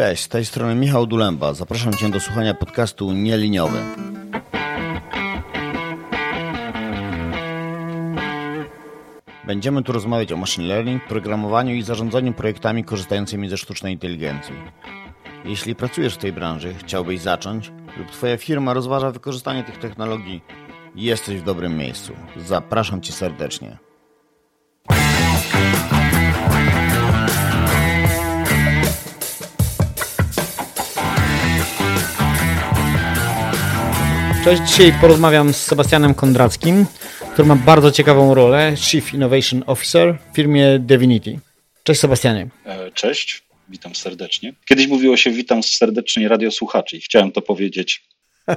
Cześć, z tej strony Michał Dulemba. Zapraszam Cię do słuchania podcastu Nieliniowy. Będziemy tu rozmawiać o machine learning, programowaniu i zarządzaniu projektami korzystającymi ze sztucznej inteligencji. Jeśli pracujesz w tej branży, chciałbyś zacząć lub Twoja firma rozważa wykorzystanie tych technologii, jesteś w dobrym miejscu. Zapraszam Cię serdecznie. Cześć, dzisiaj porozmawiam z Sebastianem Kondrackim, który ma bardzo ciekawą rolę, Chief Innovation Officer w firmie Divinity. Cześć Sebastianie. E, cześć, witam serdecznie. Kiedyś mówiło się witam serdecznie radiosłuchaczy i chciałem to powiedzieć.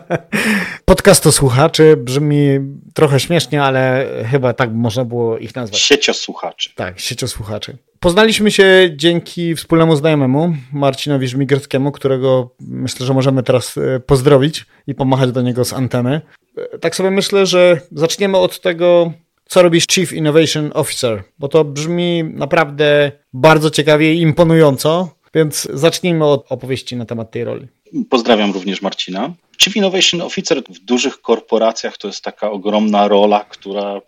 Podcast to słuchaczy brzmi trochę śmiesznie, ale chyba tak można było ich nazwać. Sieciosłuchaczy. Tak, sieciosłuchaczy. Poznaliśmy się dzięki wspólnemu znajomemu, Marcinowi Żmigierskiemu, którego myślę, że możemy teraz e, pozdrowić i pomachać do niego z anteny. E, tak sobie myślę, że zaczniemy od tego, co robisz Chief Innovation Officer, bo to brzmi naprawdę bardzo ciekawie i imponująco, więc zacznijmy od opowieści na temat tej roli. Pozdrawiam również Marcina. Chief Innovation Officer w dużych korporacjach to jest taka ogromna rola, która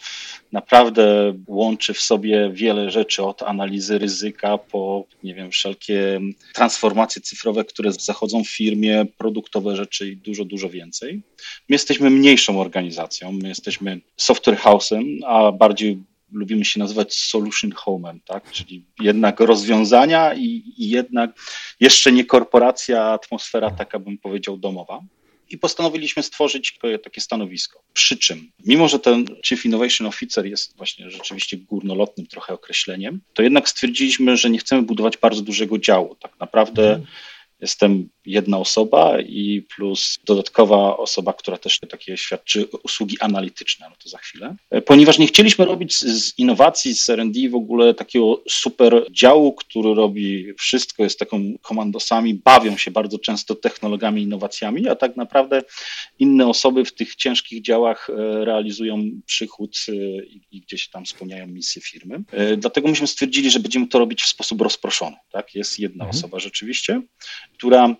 naprawdę łączy w sobie wiele rzeczy, od analizy ryzyka po, nie wiem, wszelkie transformacje cyfrowe, które zachodzą w firmie, produktowe rzeczy i dużo, dużo więcej. My jesteśmy mniejszą organizacją, my jesteśmy software house'em, a bardziej lubimy się nazywać solution home'em, tak? czyli jednak rozwiązania i, i jednak jeszcze nie korporacja, atmosfera taka bym powiedział domowa i postanowiliśmy stworzyć takie stanowisko. Przy czym, mimo że ten Chief Innovation Officer jest właśnie rzeczywiście górnolotnym trochę określeniem, to jednak stwierdziliśmy, że nie chcemy budować bardzo dużego działu. Tak naprawdę mhm. Jestem jedna osoba i plus dodatkowa osoba, która też takie świadczy usługi analityczne, no to za chwilę. E, ponieważ nie chcieliśmy robić z innowacji, z R&D w ogóle takiego super działu, który robi wszystko, jest taką komandosami, bawią się bardzo często technologiami, innowacjami, a tak naprawdę inne osoby w tych ciężkich działach e, realizują przychód e, i gdzieś tam spełniają misję firmy. Dlatego myśmy stwierdzili, że będziemy to robić w sposób rozproszony. Tak? Jest jedna mhm. osoba rzeczywiście, która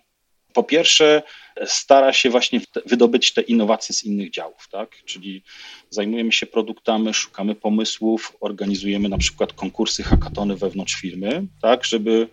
po pierwsze stara się właśnie wydobyć te innowacje z innych działów, tak? Czyli zajmujemy się produktami, szukamy pomysłów, organizujemy na przykład konkursy, hackatony wewnątrz firmy, tak, żeby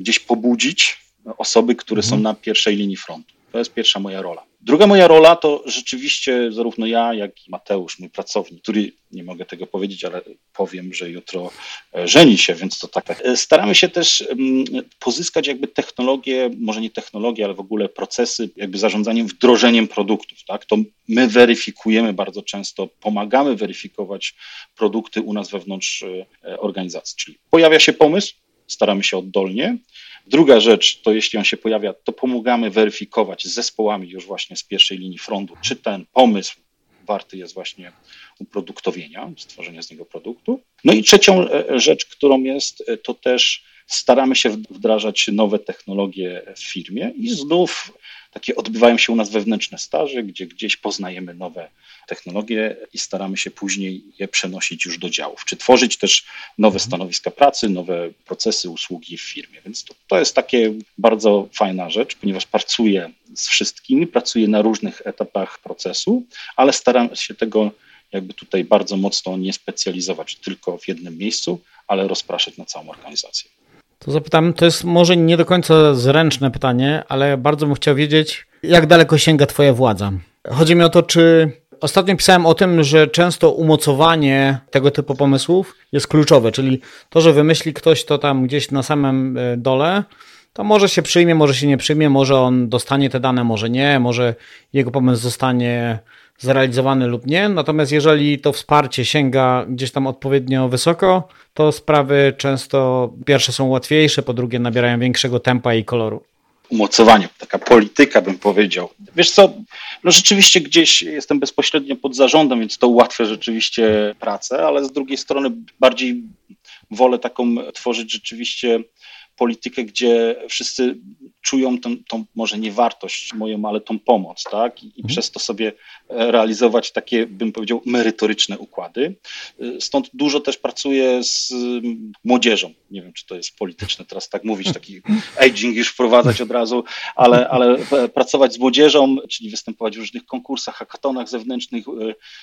gdzieś pobudzić osoby, które są mhm. na pierwszej linii frontu. To jest pierwsza moja rola. Druga moja rola to rzeczywiście zarówno ja, jak i Mateusz, mój pracownik, który nie mogę tego powiedzieć, ale powiem, że jutro e, żeni się, więc to tak. E, staramy się też mm, pozyskać jakby technologię, może nie technologię, ale w ogóle procesy jakby zarządzaniem wdrożeniem produktów. Tak? To my weryfikujemy bardzo często, pomagamy weryfikować produkty u nas wewnątrz e, organizacji. Czyli pojawia się pomysł, staramy się oddolnie, Druga rzecz to jeśli on się pojawia, to pomagamy weryfikować z zespołami już właśnie z pierwszej linii frontu, czy ten pomysł warty jest właśnie uproduktowienia, stworzenia z niego produktu. No i trzecią e, rzecz, którą jest, e, to też staramy się wdrażać nowe technologie w firmie i znów takie odbywają się u nas wewnętrzne staże, gdzie gdzieś poznajemy nowe technologie i staramy się później je przenosić już do działów, czy tworzyć też nowe mhm. stanowiska pracy, nowe procesy, usługi w firmie. Więc to, to jest takie bardzo fajna rzecz, ponieważ pracuję z wszystkimi, pracuję na różnych etapach procesu, ale staram się tego jakby tutaj bardzo mocno nie specjalizować tylko w jednym miejscu, ale rozpraszać na całą organizację. To zapytam, to jest może nie do końca zręczne pytanie, ale bardzo bym chciał wiedzieć, jak daleko sięga Twoja władza. Chodzi mi o to, czy Ostatnio pisałem o tym, że często umocowanie tego typu pomysłów jest kluczowe, czyli to, że wymyśli ktoś to tam gdzieś na samym e, dole, to może się przyjmie, może się nie przyjmie, może on dostanie te dane, może nie, może jego pomysł zostanie zrealizowany lub nie. Natomiast jeżeli to wsparcie sięga gdzieś tam odpowiednio wysoko, to sprawy często pierwsze są łatwiejsze, po drugie nabierają większego tempa i koloru umocowaniu, taka polityka bym powiedział. Wiesz co, no rzeczywiście gdzieś jestem bezpośrednio pod zarządem, więc to ułatwia rzeczywiście pracę, ale z drugiej strony bardziej wolę taką tworzyć rzeczywiście politykę, gdzie wszyscy czują tą, tą może nie wartość moją, ale tą pomoc, tak? I, i mhm. przez to sobie e, realizować takie, bym powiedział, merytoryczne układy. E, stąd dużo też pracuję z młodzieżą. Nie wiem, czy to jest polityczne teraz tak mówić, taki aging już wprowadzać od razu, ale, ale e, pracować z młodzieżą, czyli występować w różnych konkursach, hakatonach zewnętrznych,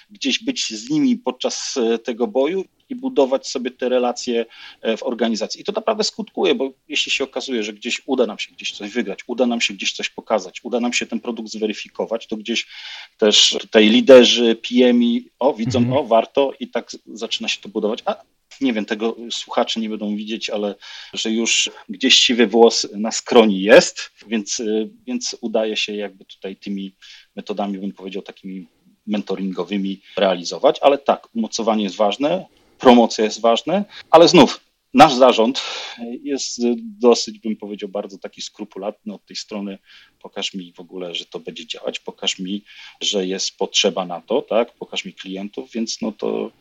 gdzieś być z nimi podczas tego boju i budować sobie te relacje w organizacji. I to naprawdę skutkuje, bo jeśli się okazuje, że gdzieś uda nam się gdzieś coś wygrać, uda nam się gdzieś coś pokazać, uda nam się ten produkt zweryfikować, to gdzieś też tutaj liderzy, PMI, o widzą, mhm. o warto i tak zaczyna się to budować. A nie wiem, tego słuchacze nie będą widzieć, ale że już gdzieś siwy włos na skroni jest, więc, więc udaje się jakby tutaj tymi metodami, bym powiedział, takimi mentoringowymi realizować, ale tak, umocowanie jest ważne, promocja jest ważna, ale znów Nasz zarząd jest dosyć, bym powiedział, bardzo taki skrupulatny od tej strony. Pokaż mi w ogóle, że to będzie działać, pokaż mi, że jest potrzeba na to, tak? Pokaż mi klientów, więc no to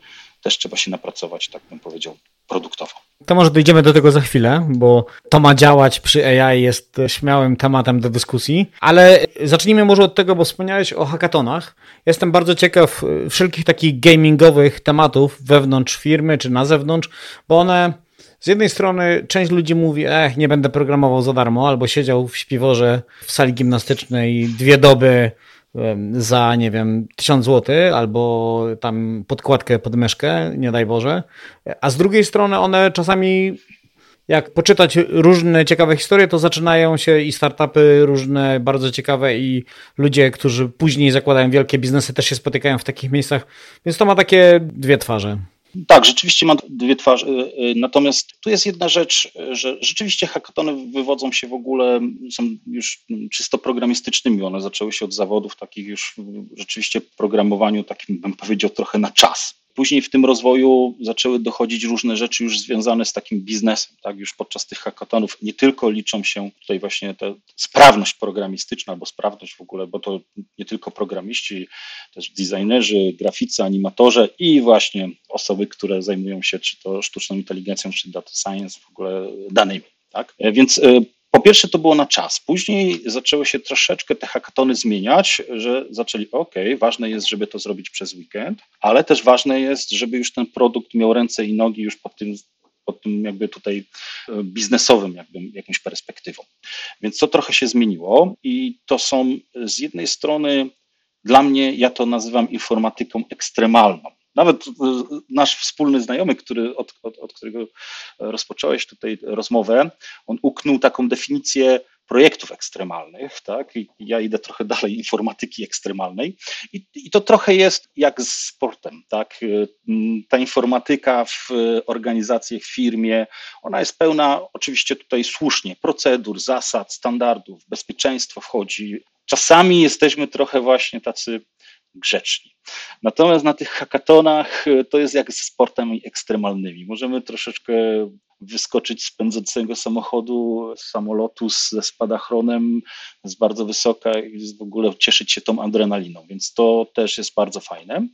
też trzeba się napracować, tak bym powiedział, produktowo. To może dojdziemy do tego za chwilę, bo to ma działać przy AI jest śmiałym tematem do dyskusji, ale zacznijmy może od tego, bo wspomniałeś o hackatonach. Jestem bardzo ciekaw wszelkich takich gamingowych tematów wewnątrz firmy czy na zewnątrz, bo one z jednej strony część ludzi mówi, ech, nie będę programował za darmo, albo siedział w śpiworze w sali gimnastycznej dwie doby za, nie wiem, tysiąc złotych, albo tam podkładkę pod myszkę, nie daj Boże. A z drugiej strony one czasami jak poczytać różne ciekawe historie, to zaczynają się i startupy różne bardzo ciekawe i ludzie, którzy później zakładają wielkie biznesy też się spotykają w takich miejscach, więc to ma takie dwie twarze. Tak, rzeczywiście ma dwie twarze. Y, y, natomiast tu jest jedna rzecz, że rzeczywiście hackatony wywodzą się w ogóle, są już czysto programistycznymi. One zaczęły się od zawodów takich już rzeczywiście programowaniu takim, bym powiedział, trochę na czas. Później w tym rozwoju zaczęły dochodzić różne rzeczy już związane z takim biznesem. Tak? Już podczas tych hackathonów nie tylko liczą się tutaj właśnie ta sprawność programistyczna albo sprawność w ogóle, bo to nie tylko programiści, też designerzy, graficy, animatorzy i właśnie osoby, które zajmują się czy to sztuczną inteligencją, czy data science, w ogóle danymi. Tak? E, więc e, po pierwsze to było na czas, później zaczęły się troszeczkę te hackatony zmieniać, że zaczęli, ok, ważne jest, żeby to zrobić przez weekend, ale też ważne jest, żeby już ten produkt miał ręce i nogi już pod tym, pod tym jakby tutaj e, biznesowym jakby, jakąś perspektywą. Więc to trochę się zmieniło i to są z jednej strony dla mnie, ja to nazywam informatyką ekstremalną. Nawet e, nasz wspólny znajomy, który, od, od, od którego rozpocząłeś tutaj rozmowę, on uknął taką definicję projektów ekstremalnych, tak? I ja idę trochę dalej informatyki ekstremalnej. I, I, to trochę jest jak z sportem, tak? Ta informatyka w organizacji, w firmie, ona jest pełna, oczywiście tutaj słusznie, procedur, zasad, standardów, bezpieczeństwo wchodzi. Czasami jesteśmy trochę właśnie tacy grzeczni. Natomiast na tych hakatonach e, to jest jak z sportami ekstremalnymi. Możemy troszeczkę wyskoczyć z pędzącego samochodu, samolotu ze spadachronem z bardzo wysoka i w ogóle cieszyć się tą adrenaliną, więc to też jest bardzo fajne.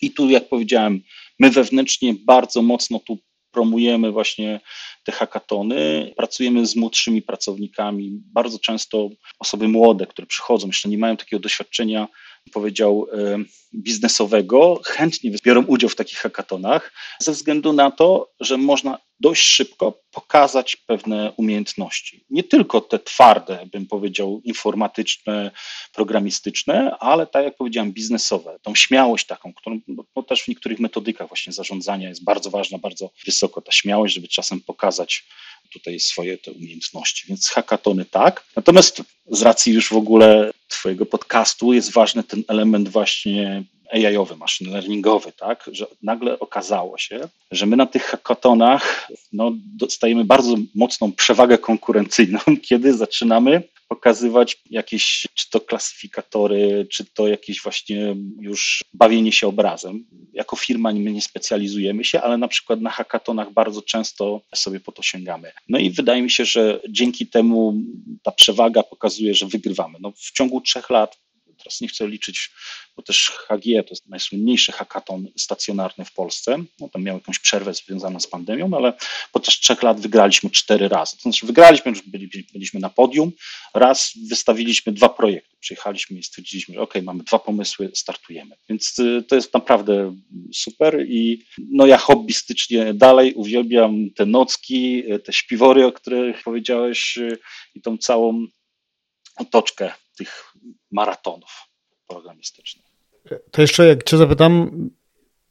I tu, jak powiedziałem, my wewnętrznie bardzo mocno tu promujemy właśnie te hakatony, pracujemy z młodszymi pracownikami, bardzo często osoby młode, które przychodzą, jeszcze nie mają takiego doświadczenia powiedział, e, biznesowego, chętnie biorą udział w takich hackatonach, ze względu na to, że można dość szybko pokazać pewne umiejętności. Nie tylko te twarde, bym powiedział, informatyczne, programistyczne, ale tak jak powiedziałem, biznesowe. Tą śmiałość taką, którą no, też w niektórych metodykach właśnie zarządzania jest bardzo ważna, bardzo wysoko ta śmiałość, żeby czasem pokazać tutaj swoje te umiejętności. Więc hackatony tak. Natomiast z racji już w ogóle Twojego podcastu jest ważny ten element właśnie AI-owy, machine learningowy, tak, że nagle okazało się, że my na tych hackathonach no, dostajemy bardzo mocną przewagę konkurencyjną, kiedy zaczynamy pokazywać jakieś, czy to klasyfikatory, czy to jakieś właśnie już bawienie się obrazem. Jako firma my nie specjalizujemy się, ale na przykład na hackatonach bardzo często sobie po to sięgamy. No i wydaje mi się, że dzięki temu ta przewaga pokazuje, że wygrywamy. No, w ciągu trzech lat teraz nie chcę liczyć, bo też HG to jest najsłynniejszy hackathon stacjonarny w Polsce. No, tam miał jakąś przerwę związaną z pandemią, ale podczas trzech lat wygraliśmy cztery razy. To znaczy wygraliśmy, już byli, byliśmy na podium, raz wystawiliśmy dwa projekty. Przyjechaliśmy i stwierdziliśmy, że ok, mamy dwa pomysły, startujemy. Więc y, to jest naprawdę super i no ja hobbystycznie dalej uwielbiam te nocki, te śpiwory, o których powiedziałeś y, i tą całą otoczkę tych maratonów programistycznych. To jeszcze jak Cię zapytam,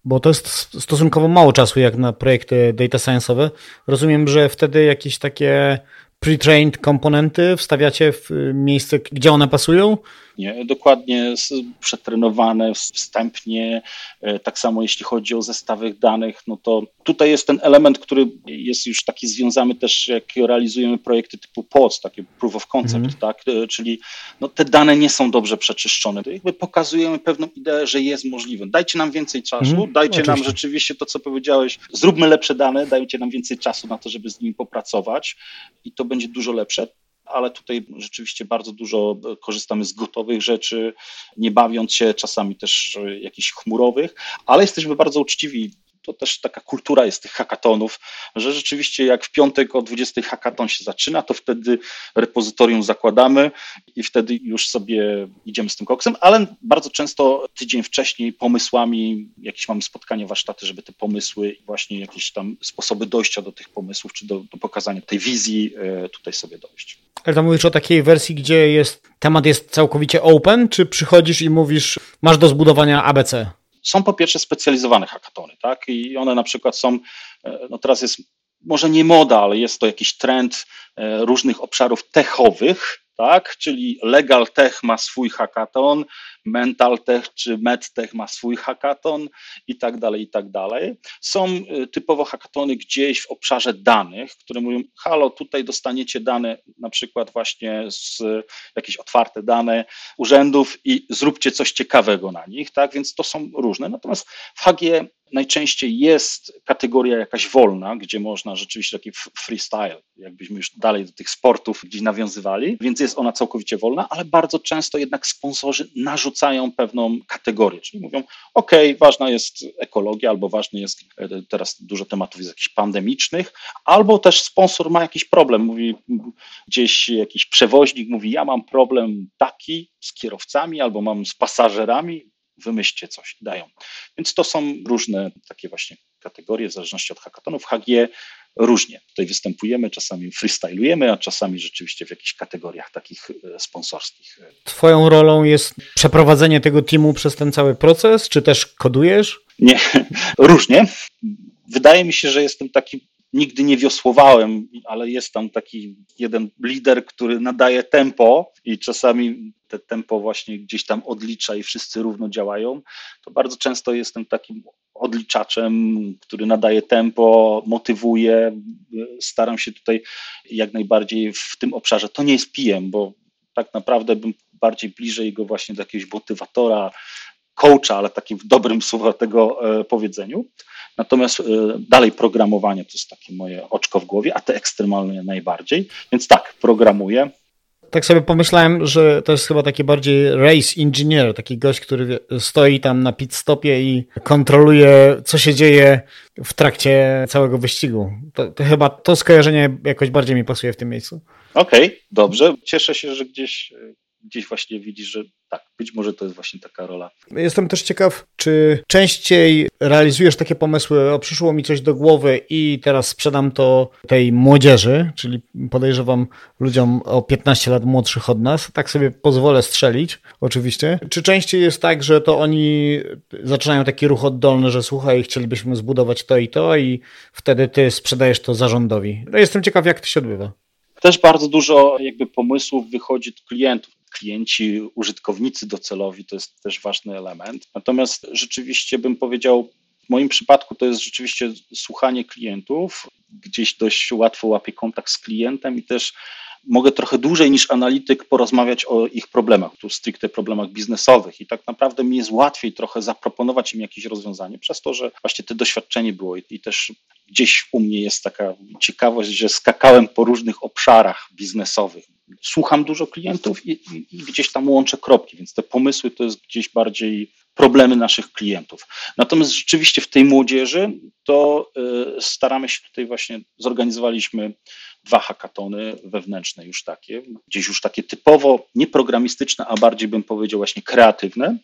bo to jest stosunkowo mało czasu jak na projekty data science'owe. Rozumiem, że wtedy jakieś takie pre-trained komponenty wstawiacie w miejsce, gdzie one pasują? Nie, dokładnie przetrenowane wstępnie. E, tak samo jeśli chodzi o zestawy danych, no to tutaj jest ten element, który jest już taki związany też, jak realizujemy projekty typu POC, takie proof of concept, mm. tak? E, czyli no, te dane nie są dobrze przeczyszczone. To jakby pokazujemy pewną ideę, że jest możliwe. Dajcie nam więcej czasu, mm. dajcie Oczywiście. nam rzeczywiście to, co powiedziałeś, zróbmy lepsze dane, dajcie nam więcej czasu na to, żeby z nimi popracować i to będzie dużo lepsze ale tutaj rzeczywiście bardzo dużo korzystamy z gotowych rzeczy, nie bawiąc się czasami też jakichś chmurowych, ale jesteśmy bardzo uczciwi to też taka kultura jest tych hakatonów, że rzeczywiście jak w piątek o 20 hakaton się zaczyna, to wtedy repozytorium zakładamy i wtedy już sobie idziemy z tym koksem, ale bardzo często tydzień wcześniej pomysłami, jakieś mamy spotkanie, warsztaty, żeby te pomysły, właśnie jakieś tam sposoby dojścia do tych pomysłów, czy do, do pokazania tej wizji e, tutaj sobie dojść. Ale to mówisz o takiej wersji, gdzie jest temat jest całkowicie open, czy przychodzisz i mówisz, masz do zbudowania ABC? Są po pierwsze specjalizowane hackatony, tak? I one na przykład są, e, no teraz jest może nie moda, ale jest to jakiś trend e, różnych obszarów techowych, tak? Czyli Legal Tech ma swój hackathon, Mental Tech czy MedTech ma swój hackathon i tak dalej, i tak dalej. Są y, typowo hackathony gdzieś w obszarze danych, które mówią, halo, tutaj dostaniecie dane, na przykład właśnie z jakieś otwarte dane urzędów i zróbcie coś ciekawego na nich, tak? Więc to są różne. Natomiast w HG najczęściej jest kategoria jakaś wolna, gdzie można rzeczywiście taki freestyle, jakbyśmy już dalej do tych sportów gdzieś nawiązywali, więc jest ona całkowicie wolna, ale bardzo często jednak sponsorzy narzucają pewną kategorię, czyli mówią, ok, ważna jest ekologia, albo ważny jest, e, teraz dużo tematów jest jakichś pandemicznych, albo też sponsor ma jakiś problem, mówi gdzieś jakiś przewoźnik mówi, ja mam problem taki z kierowcami, albo mam z pasażerami, wymyślcie coś, dają. Więc to są różne takie właśnie kategorie, w zależności od hackathonów. HG różnie. Tutaj występujemy, czasami freestylujemy, a czasami rzeczywiście w jakichś kategoriach takich e, sponsorskich. Twoją rolą jest przeprowadzenie tego teamu przez ten cały proces, czy też kodujesz? Nie, różnie. Wydaje mi się, że jestem taki nigdy nie wiosłowałem, ale jest tam taki jeden lider, który nadaje tempo i czasami te tempo właśnie gdzieś tam odlicza i wszyscy równo działają, to bardzo często jestem takim odliczaczem, który nadaje tempo, motywuje. Staram się tutaj jak najbardziej w tym obszarze. To nie jest pijem, bo tak naprawdę bym bardziej bliżej go właśnie do jakiegoś motywatora, coacha, ale takim w dobrym słowa tego e, powiedzeniu. Natomiast e, dalej programowanie to jest takie moje oczko w głowie, a te ekstremalne najbardziej. Więc tak, programuję. Tak sobie pomyślałem, że to jest chyba taki bardziej race engineer, taki gość, który stoi tam na pit stopie i kontroluje, co się dzieje w trakcie całego wyścigu. To, to chyba to skojarzenie jakoś bardziej mi pasuje w tym miejscu. Okej, okay, dobrze. Cieszę się, że gdzieś gdzieś właśnie widzisz, że tak, być może to jest właśnie taka rola. Jestem też ciekaw, czy częściej realizujesz takie pomysły, o przyszło mi coś do głowy i teraz sprzedam to tej młodzieży, czyli podejrzewam ludziom o 15 lat młodszych od nas, tak sobie pozwolę strzelić, oczywiście. Czy częściej jest tak, że to oni zaczynają taki ruch oddolny, że słuchaj, chcielibyśmy zbudować to i to i wtedy ty sprzedajesz to zarządowi. No jestem ciekaw, jak to się odbywa. Też bardzo dużo jakby pomysłów wychodzi od klientów klienci, użytkownicy docelowi to jest też ważny element. Natomiast rzeczywiście bym powiedział, w moim przypadku to jest rzeczywiście słuchanie klientów. Gdzieś dość łatwo łapię kontakt z klientem i też mogę trochę dłużej niż analityk porozmawiać o ich problemach, tu stricte problemach biznesowych i tak naprawdę mi jest łatwiej trochę zaproponować im jakieś rozwiązanie, przez to, że właśnie to doświadczenie było i, i też gdzieś u mnie jest taka ciekawość, że skakałem po różnych obszarach biznesowych słucham dużo klientów i, i, i, gdzieś tam łączę kropki, więc te pomysły to jest gdzieś bardziej problemy naszych klientów. Natomiast rzeczywiście w tej młodzieży to y, staramy się tutaj właśnie, zorganizowaliśmy dwa hakatony wewnętrzne już takie, gdzieś już takie typowo nieprogramistyczne, a bardziej bym powiedział właśnie kreatywne.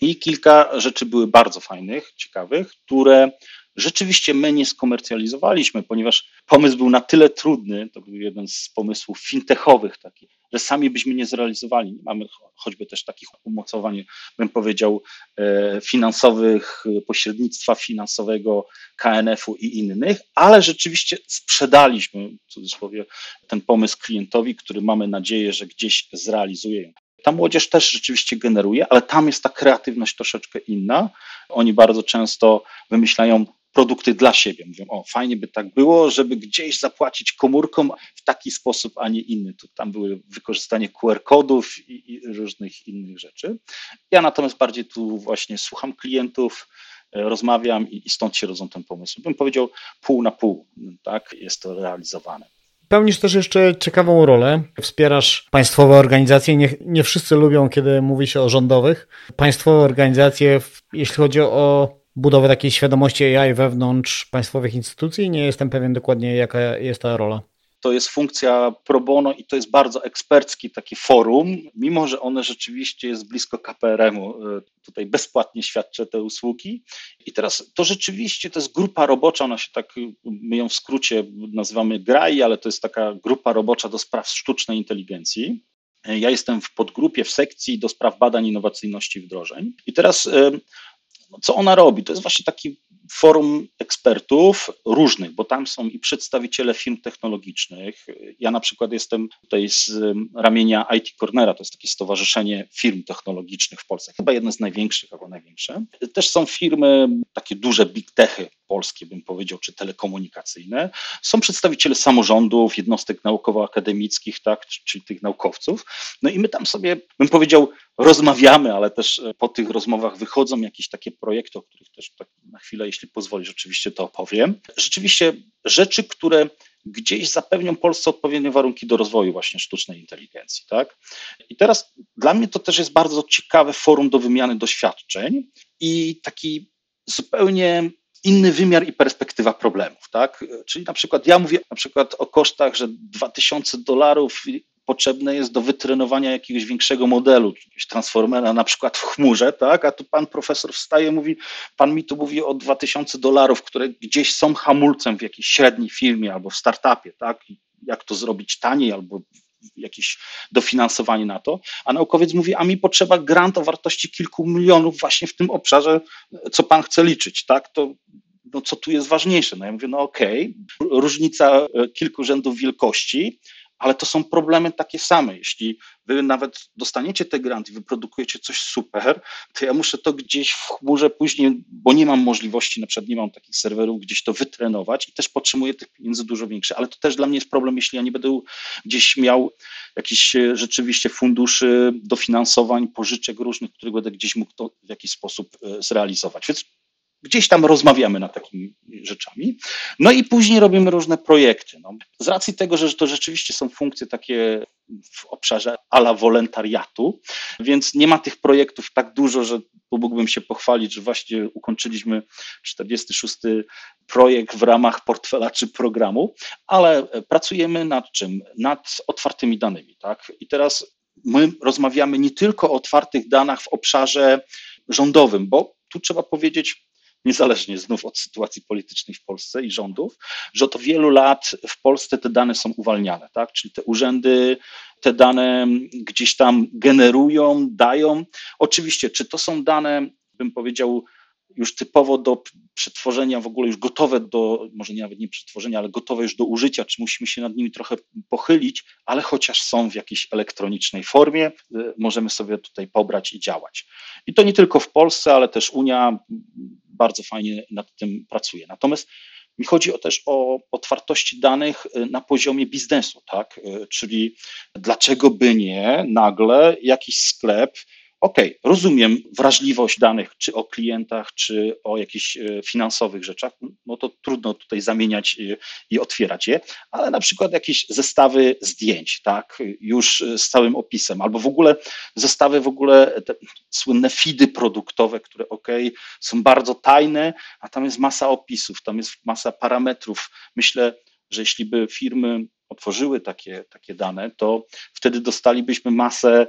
I kilka rzeczy były bardzo fajnych, ciekawych, które rzeczywiście my nie skomercjalizowaliśmy, ponieważ pomysł był na tyle trudny, to był jeden z pomysłów fintechowych takich, że sami byśmy nie zrealizowali. Mamy choćby też takich umocowań, bym powiedział, e, finansowych, pośrednictwa finansowego, KNF-u i innych, ale rzeczywiście sprzedaliśmy, w cudzysłowie, ten pomysł klientowi, który mamy nadzieję, że gdzieś zrealizuje. Ta młodzież też rzeczywiście generuje, ale tam jest ta kreatywność troszeczkę inna. Oni bardzo często wymyślają produkty dla siebie. Mówią, o fajnie by tak było, żeby gdzieś zapłacić komórką w taki sposób, a nie inny. Tu, tam były wykorzystanie QR-kodów i, i różnych innych rzeczy. Ja natomiast bardziej tu właśnie słucham klientów, e, rozmawiam i, i stąd się rodzą ten pomysł. Bym powiedział pół na pół, tak, jest to realizowane. Pełnisz też jeszcze ciekawą rolę. Wspierasz państwowe organizacje. Nie, nie wszyscy lubią, kiedy mówi się o rządowych. Państwowe organizacje, jeśli chodzi o budowę takiej świadomości AI wewnątrz państwowych instytucji. Nie jestem pewien dokładnie, jaka jest ta rola. To jest funkcja pro bono i to jest bardzo ekspercki taki forum, mimo że one rzeczywiście jest blisko KPRM-u. E, tutaj bezpłatnie świadczę te usługi. I teraz to rzeczywiście to jest grupa robocza, ona się tak, my ją w skrócie nazywamy GRAI, ale to jest taka grupa robocza do spraw sztucznej inteligencji. E, ja jestem w podgrupie, w sekcji do spraw badań innowacyjności wdrożeń. I teraz e, co ona robi? To jest właśnie taki forum ekspertów różnych, bo tam są i przedstawiciele firm technologicznych. Ja na przykład jestem tutaj z ramienia IT Cornera, to jest takie stowarzyszenie firm technologicznych w Polsce, chyba jedne z największych albo największe. Też są firmy, takie duże big techy polskie, bym powiedział, czy telekomunikacyjne. Są przedstawiciele samorządów, jednostek naukowo-akademickich, tak, czyli tych naukowców. No i my tam sobie, bym powiedział, rozmawiamy, ale też e, po tych rozmowach wychodzą jakieś takie projekty, o których też tak na chwilę, jeśli pozwolisz, oczywiście to opowiem. Rzeczywiście rzeczy, które gdzieś zapewnią Polsce odpowiednie warunki do rozwoju właśnie sztucznej inteligencji. Tak? I teraz dla mnie to też jest bardzo ciekawe forum do wymiany doświadczeń i taki zupełnie inny wymiar i perspektywa problemów, tak? Czyli na przykład ja mówię na przykład o kosztach, że 2000 dolarów potrzebne jest do wytrenowania jakiegoś większego modelu, jakiegoś transformera na przykład w chmurze, tak? A tu pan profesor wstaje, mówi, pan mi tu mówi o 2000 dolarów, które gdzieś są hamulcem w jakiejś średniej firmie albo w startupie, tak? Jak to zrobić taniej albo jakieś dofinansowanie na to, a naukowiec mówi, a mi potrzeba grant o wartości kilku milionów właśnie w tym obszarze, co pan chce liczyć, tak? To no co tu jest ważniejsze? No ja mówię, no okej, okay, różnica e, kilku rzędów wielkości, ale to są problemy takie same. Jeśli wy nawet dostaniecie te grant i wyprodukujecie coś super, to ja muszę to gdzieś w chmurze później, bo nie mam możliwości, na przykład nie mam takich serwerów, gdzieś to wytrenować i też potrzebuję tych pieniędzy dużo większe, ale to też dla mnie jest problem, jeśli ja nie będę gdzieś miał jakiś e, rzeczywiście funduszy, dofinansowań, pożyczek różnych, których będę gdzieś mógł to w jakiś sposób e, zrealizować. Więc gdzieś tam rozmawiamy nad takimi rzeczami. No i później robimy różne projekty. No, z racji tego, że to rzeczywiście są funkcje takie w obszarze ala wolontariatu, więc nie ma tych projektów tak dużo, że mógłbym się pochwalić, że właśnie ukończyliśmy 46 projekt w ramach portfela czy programu, ale pracujemy nad czym? Nad otwartymi danymi. Tak? I teraz my rozmawiamy nie tylko o otwartych danych w obszarze rządowym, bo tu trzeba powiedzieć, niezależnie znów od sytuacji politycznej w Polsce i rządów, że od wielu lat w Polsce te dane są uwalniane, tak? Czyli te urzędy te dane gdzieś tam generują, dają. Oczywiście, czy to są dane, bym powiedział, już typowo do przetworzenia, w ogóle już gotowe do, może nawet nie przetworzenia, ale gotowe już do użycia, czy musimy się nad nimi trochę pochylić, ale chociaż są w jakiejś elektronicznej formie, y, możemy sobie tutaj pobrać i działać. I to nie tylko w Polsce, ale też Unia bardzo fajnie nad tym pracuje. Natomiast mi chodzi o też o otwartości danych y, na poziomie biznesu, tak? Y, czyli dlaczego by nie nagle jakiś sklep OK, rozumiem wrażliwość danych, czy o klientach, czy o jakichś e, finansowych rzeczach, no to trudno tutaj zamieniać i otwierać je, ale na przykład jakieś zestawy zdjęć, tak, już z całym opisem, albo w ogóle zestawy w ogóle te słynne feedy produktowe, które OK, są bardzo tajne, a tam jest masa opisów, tam jest masa parametrów. Myślę, że jeśli by firmy otworzyły takie, takie dane, to wtedy dostalibyśmy masę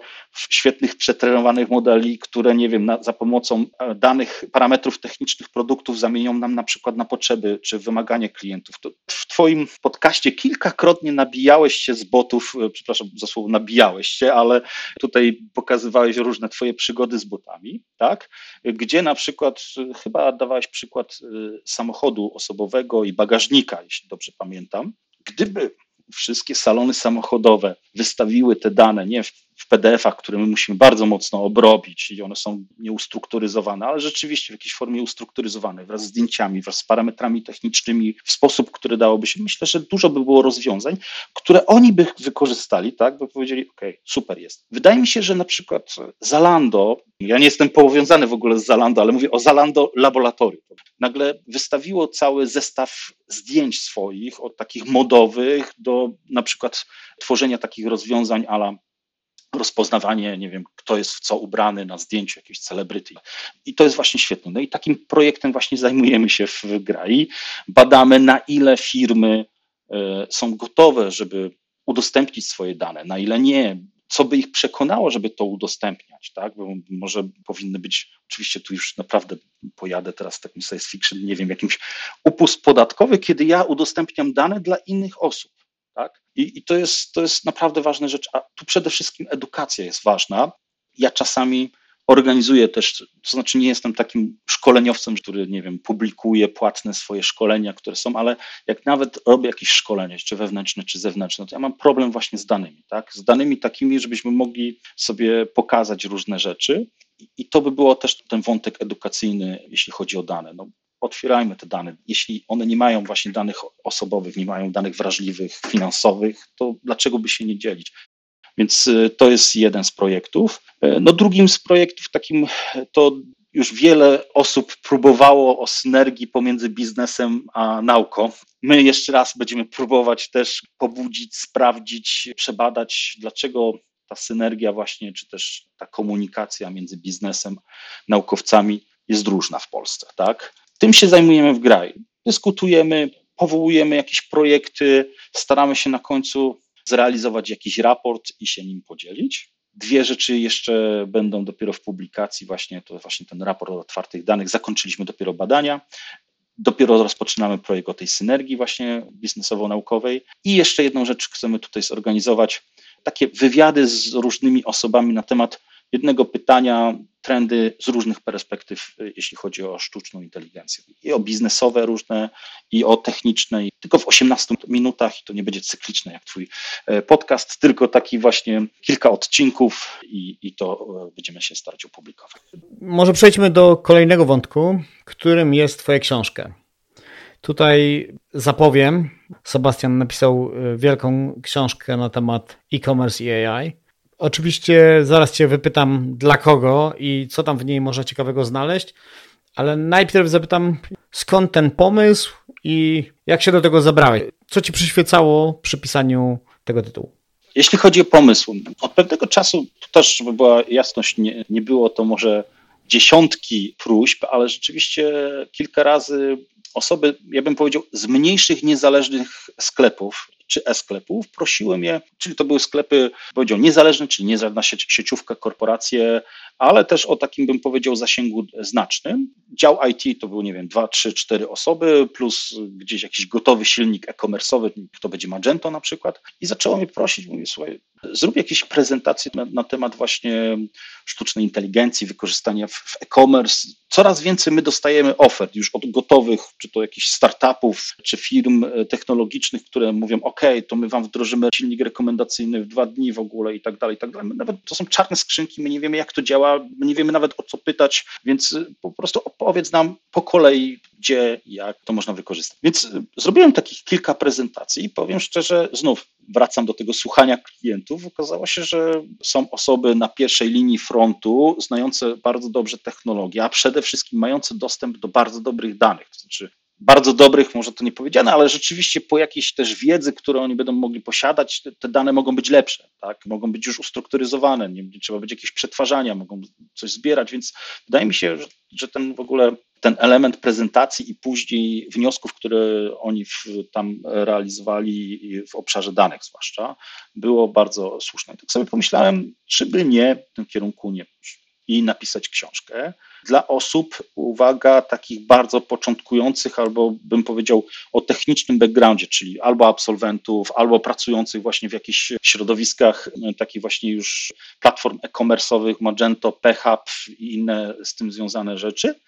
świetnych, przetrenowanych modeli, które, nie wiem, na, za pomocą e, danych parametrów technicznych produktów zamienią nam na przykład na potrzeby czy wymagania klientów. To w Twoim podcaście kilkakrotnie nabijałeś się z botów, e, przepraszam za słowo nabijałeś się, ale tutaj pokazywałeś różne Twoje przygody z botami, tak? Gdzie na przykład, e, chyba dawałeś przykład samochodu osobowego i bagażnika, jeśli dobrze pamiętam. Gdyby wszystkie salony samochodowe wystawiły te dane nie w, w PDF-ach, które my musimy bardzo mocno obrobić i one są nieustrukturyzowane, ale rzeczywiście w jakiejś formie ustrukturyzowane wraz z zdjęciami, wraz z parametrami technicznymi w sposób, który dałoby się, myślę, że dużo by było rozwiązań, które oni by wykorzystali, tak, by powiedzieli, ok, super jest. Wydaje mi się, że na przykład Zalando, ja nie jestem powiązany w ogóle z Zalando, ale mówię o Zalando Laboratorium, nagle wystawiło cały zestaw zdjęć swoich, od takich modowych do na przykład tworzenia takich rozwiązań ala rozpoznawanie, nie wiem, kto jest w co ubrany na zdjęciu jakiejś celebryty. I to jest właśnie świetne. No i takim projektem właśnie zajmujemy się w GRAI. Badamy, na ile firmy e, są gotowe, żeby udostępnić swoje dane, na ile nie, co by ich przekonało, żeby to udostępniać, tak? Bo może powinny być, oczywiście tu już naprawdę pojadę teraz takim science fiction, nie wiem, jakimś upust podatkowy, kiedy ja udostępniam dane dla innych osób. Tak? I, I, to, jest, to jest naprawdę ważna rzecz, a tu przede wszystkim edukacja jest ważna. Ja czasami organizuję też, to znaczy nie jestem takim szkoleniowcem, który, nie wiem, publikuje płatne swoje szkolenia, które są, ale jak nawet robię jakieś szkolenie, czy wewnętrzne, czy zewnętrzne, to ja mam problem właśnie z danymi, tak? Z danymi takimi, żebyśmy mogli sobie pokazać różne rzeczy i to by było też ten wątek edukacyjny, jeśli chodzi o dane. No, otwierajmy te dane. Jeśli one nie mają właśnie danych osobowych, nie mają danych wrażliwych, finansowych, to dlaczego by się nie dzielić? Więc y, to jest jeden z projektów. Y, no drugim z projektów takim to już wiele osób próbowało o synergii pomiędzy biznesem a nauką. My jeszcze raz będziemy próbować też pobudzić, sprawdzić, przebadać, dlaczego ta synergia właśnie, czy też ta komunikacja między biznesem, naukowcami jest różna w Polsce, tak? Tym się zajmujemy w graju. Dyskutujemy, powołujemy jakieś projekty, staramy się na końcu zrealizować jakiś raport i się nim podzielić. Dwie rzeczy jeszcze będą dopiero w publikacji, właśnie to właśnie ten raport o otwartych danych. Zakończyliśmy dopiero badania. Dopiero rozpoczynamy projekt o tej synergii właśnie biznesowo-naukowej. I jeszcze jedną rzecz chcemy tutaj zorganizować. Takie wywiady z różnymi osobami na temat jednego pytania, trendy z różnych perspektyw, y, jeśli chodzi o sztuczną inteligencję. I o biznesowe różne, i o techniczne. Tylko w 18 minutach, i to nie będzie cykliczne jak Twój e, podcast, tylko taki właśnie kilka odcinków, i, i to e, będziemy się starać opublikować. Może przejdźmy do kolejnego wątku, którym jest Twoja książka. Tutaj zapowiem, Sebastian napisał e, wielką książkę na temat e-commerce i AI. Oczywiście zaraz Cię wypytam dla kogo i co tam w niej można ciekawego znaleźć, ale najpierw zapytam skąd ten pomysł i jak się do tego zabrałeś? Co Ci przyświecało przy pisaniu tego tytułu? Jeśli chodzi o pomysł, od pewnego czasu, też, żeby była jasność, nie, nie było to może dziesiątki próśb, ale rzeczywiście kilka razy osoby, ja bym powiedział, z mniejszych, niezależnych sklepów czy e-sklepów, prosiłem je, czyli to były sklepy, powiedział, niezależne, czyli nie żadna sieciówka, korporacje, ale też o takim, bym powiedział, zasięgu znacznym. Dział IT to był, nie wiem, dwa, trzy, cztery osoby, plus gdzieś jakiś gotowy silnik e-commerce'owy, to będzie Magento na przykład. I zaczęło mnie prosić, mówię, słuchaj, zrób jakieś prezentacje na, na temat właśnie sztucznej inteligencji, wykorzystania w, w e-commerce. Coraz więcej my dostajemy ofert już od gotowych, czy to jakichś startupów, czy firm e, technologicznych, które mówią, OK, to my wam wdrożymy silnik rekomendacyjny w dwa dni w ogóle i tak dalej, i tak dalej. Nawet to są czarne skrzynki, my nie wiemy, jak to działa, my nie wiemy nawet o co pytać, więc e, po prostu opowiedz nam po kolei, gdzie, jak to można wykorzystać. Więc e, zrobiłem takich kilka prezentacji i powiem szczerze, znów wracam do tego słuchania klientów, okazało się, że są osoby na pierwszej linii frontu, znające bardzo dobrze technologię, a przede wszystkim mające dostęp do bardzo dobrych danych. To znaczy, bardzo dobrych, może to nie powiedziane, ale rzeczywiście po jakiejś też wiedzy, którą oni będą mogli posiadać, te, te dane mogą być lepsze, tak? mogą być już ustrukturyzowane, nie, nie trzeba będzie jakieś przetwarzania, mogą coś zbierać, więc wydaje mi się, że, że ten w ogóle ten element prezentacji i później wniosków, które oni w, tam realizowali w obszarze danych zwłaszcza, było bardzo słuszne. Tak sobie pomyślałem, czy by nie w tym kierunku nie i napisać książkę dla osób, uwaga, takich bardzo początkujących, albo bym powiedział o technicznym backgroundzie, czyli albo absolwentów, albo pracujących właśnie w jakichś środowiskach e, takich właśnie już platform e-commerce'owych, Magento, PHP i inne z tym związane rzeczy.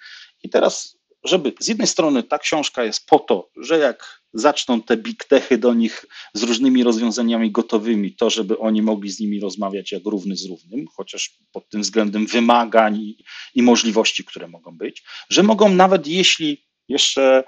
I teraz, żeby z jednej strony ta książka jest po to, że jak zaczną te big techy do nich z różnymi rozwiązaniami gotowymi, to żeby oni mogli z nimi rozmawiać jak równy z równym, chociaż pod tym względem wymagań i, i możliwości, które mogą być, że mogą nawet jeśli jeszcze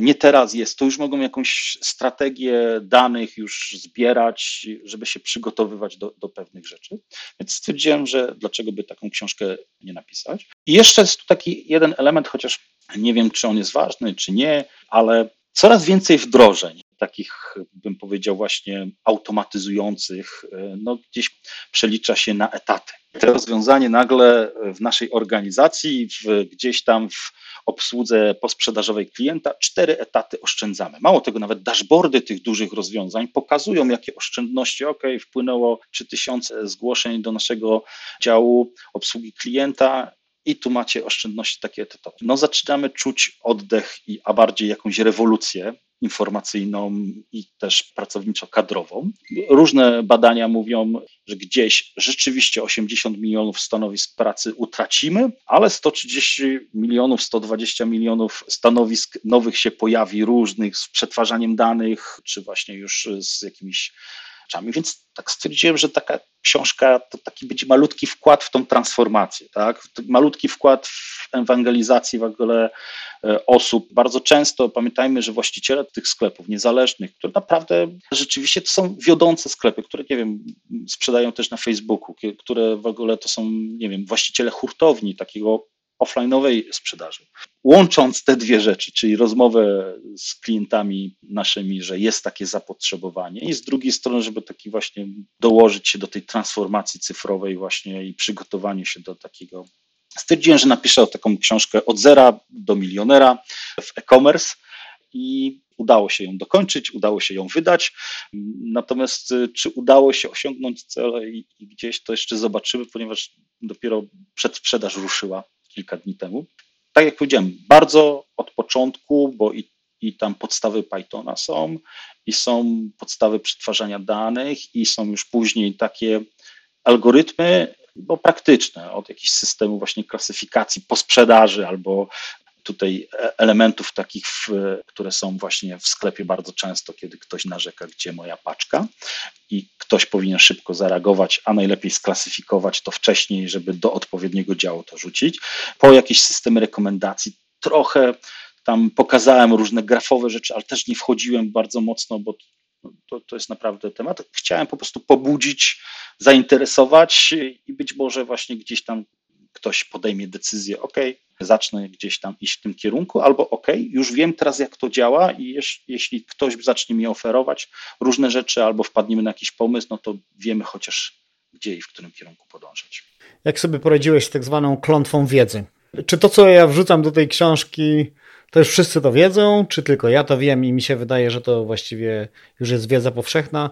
nie teraz jest, to już mogą jakąś strategię danych już zbierać, żeby się przygotowywać do, do pewnych rzeczy. Więc stwierdziłem, że dlaczego by taką książkę nie napisać. I jeszcze jest tu taki jeden element, chociaż nie wiem, czy on jest ważny, czy nie, ale coraz więcej wdrożeń, takich bym powiedział właśnie automatyzujących, no gdzieś przelicza się na etaty. To rozwiązanie nagle w naszej organizacji, w, gdzieś tam w obsłudze posprzedażowej klienta, cztery etaty oszczędzamy. Mało tego, nawet dashboardy tych dużych rozwiązań pokazują, jakie oszczędności, ok, wpłynęło 3000 zgłoszeń do naszego działu obsługi klienta, i tu macie oszczędności takie etatowe. No zaczynamy czuć oddech, i, a bardziej jakąś rewolucję informacyjną i też pracowniczo-kadrową. Różne badania mówią, że gdzieś rzeczywiście 80 milionów stanowisk pracy utracimy, ale 130 milionów, 120 milionów stanowisk nowych się pojawi, różnych z przetwarzaniem danych, czy właśnie już z jakimiś rzeczami. Więc tak stwierdziłem, że taka książka to taki będzie malutki wkład w tą transformację, tak? Malutki wkład w ewangelizację w ogóle e, osób. Bardzo często pamiętajmy, że właściciele tych sklepów niezależnych, które naprawdę rzeczywiście to są wiodące sklepy, które nie wiem, sprzedają też na Facebooku, które w ogóle to są, nie wiem, właściciele hurtowni takiego offline'owej sprzedaży. Łącząc te dwie rzeczy, czyli rozmowę z klientami naszymi, że jest takie zapotrzebowanie i z drugiej strony, żeby taki właśnie dołożyć się do tej transformacji cyfrowej właśnie i przygotowanie się do takiego stwierdziłem, że napiszę taką książkę od zera do milionera w e-commerce i udało się ją dokończyć, udało się ją wydać. Natomiast y, czy udało się osiągnąć cele i, i gdzieś to jeszcze zobaczymy, ponieważ dopiero przedsprzedaż ruszyła kilka dni temu. Tak jak powiedziałem, bardzo od początku, bo i, i tam podstawy Pythona są, i są podstawy przetwarzania danych, i są już później takie algorytmy, bo praktyczne, od jakichś systemów właśnie klasyfikacji po sprzedaży albo tutaj e, elementów takich, które są właśnie w sklepie bardzo często, kiedy ktoś narzeka, gdzie moja paczka i ktoś powinien szybko zareagować, a najlepiej sklasyfikować to wcześniej, żeby do odpowiedniego działu to rzucić. Po jakieś systemy rekomendacji trochę tam pokazałem różne grafowe rzeczy, ale też nie wchodziłem bardzo mocno, bo to, to jest naprawdę temat. Chciałem po prostu pobudzić, zainteresować i być może właśnie gdzieś tam ktoś podejmie decyzję, ok, zacznę gdzieś tam iść w tym kierunku, albo ok, już wiem teraz jak to działa i jeśli ktoś zacznie mi oferować różne rzeczy, albo wpadniemy na jakiś pomysł, no to wiemy chociaż gdzie i w którym kierunku podążać. Jak sobie poradziłeś z tak zwaną klątwą wiedzy? Czy to, co ja wrzucam do tej książki, to już wszyscy to wiedzą, czy tylko ja to wiem i mi się wydaje, że to właściwie już jest wiedza powszechna?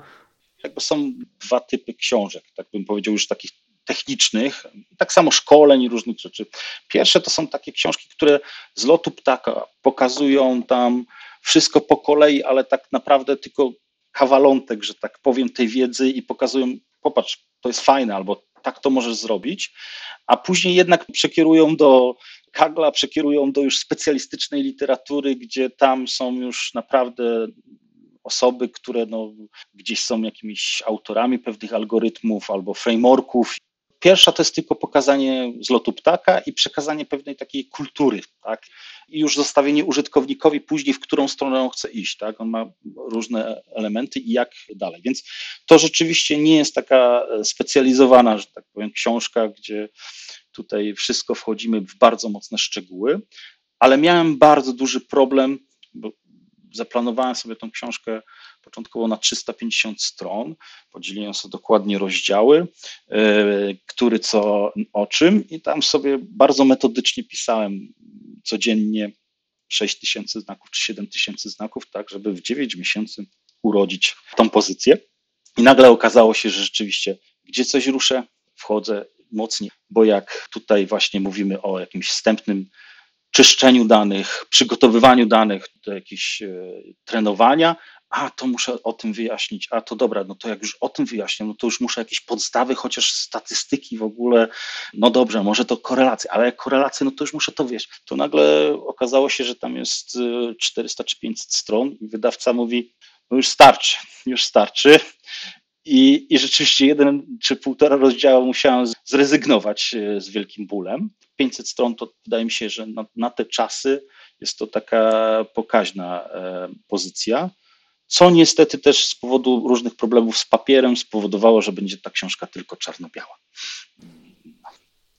Jakby są dwa typy książek, tak bym powiedział, już takich technicznych, tak samo szkoleń i różnych rzeczy. Pierwsze to są takie książki, które z lotu ptaka pokazują tam wszystko po kolei, ale tak naprawdę tylko kawalątek, że tak powiem, tej wiedzy i pokazują, popatrz, to jest fajne, albo tak to możesz zrobić, a później jednak przekierują do Kagla, przekierują do już specjalistycznej literatury, gdzie tam są już naprawdę osoby, które no, gdzieś są jakimiś autorami pewnych algorytmów albo frameworków Pierwsza to jest tylko pokazanie z lotu ptaka i przekazanie pewnej takiej kultury, tak? i już zostawienie użytkownikowi później, w którą stronę on chce iść. Tak? On ma różne elementy i jak dalej. Więc to rzeczywiście nie jest taka specjalizowana, że tak powiem, książka, gdzie tutaj wszystko wchodzimy w bardzo mocne szczegóły, ale miałem bardzo duży problem, bo zaplanowałem sobie tą książkę początkowo na 350 stron, podzieliłem sobie dokładnie rozdziały, e, który co o czym i tam sobie bardzo metodycznie pisałem codziennie 6 tysięcy znaków czy 7 tysięcy znaków, tak żeby w 9 miesięcy urodzić tą pozycję. I nagle okazało się, że rzeczywiście gdzie coś ruszę, wchodzę mocniej, bo jak tutaj właśnie mówimy o jakimś wstępnym czyszczeniu danych, przygotowywaniu danych do jakiegoś e, trenowania, a to muszę o tym wyjaśnić, a to dobra, no to jak już o tym wyjaśnię, no to już muszę jakieś podstawy, chociaż statystyki w ogóle, no dobrze, może to korelacje, ale jak korelacje, no to już muszę to wiedzieć. To nagle okazało się, że tam jest 400 e, czy 500 stron i wydawca mówi, no już starczy, już starczy. I, I rzeczywiście jeden czy półtora rozdziału musiałem zrezygnować e, z wielkim bólem. 500 stron to wydaje mi się, że na, na te czasy jest to taka pokaźna e, pozycja, co niestety też z powodu różnych problemów z papierem spowodowało, że będzie ta książka tylko czarno-biała.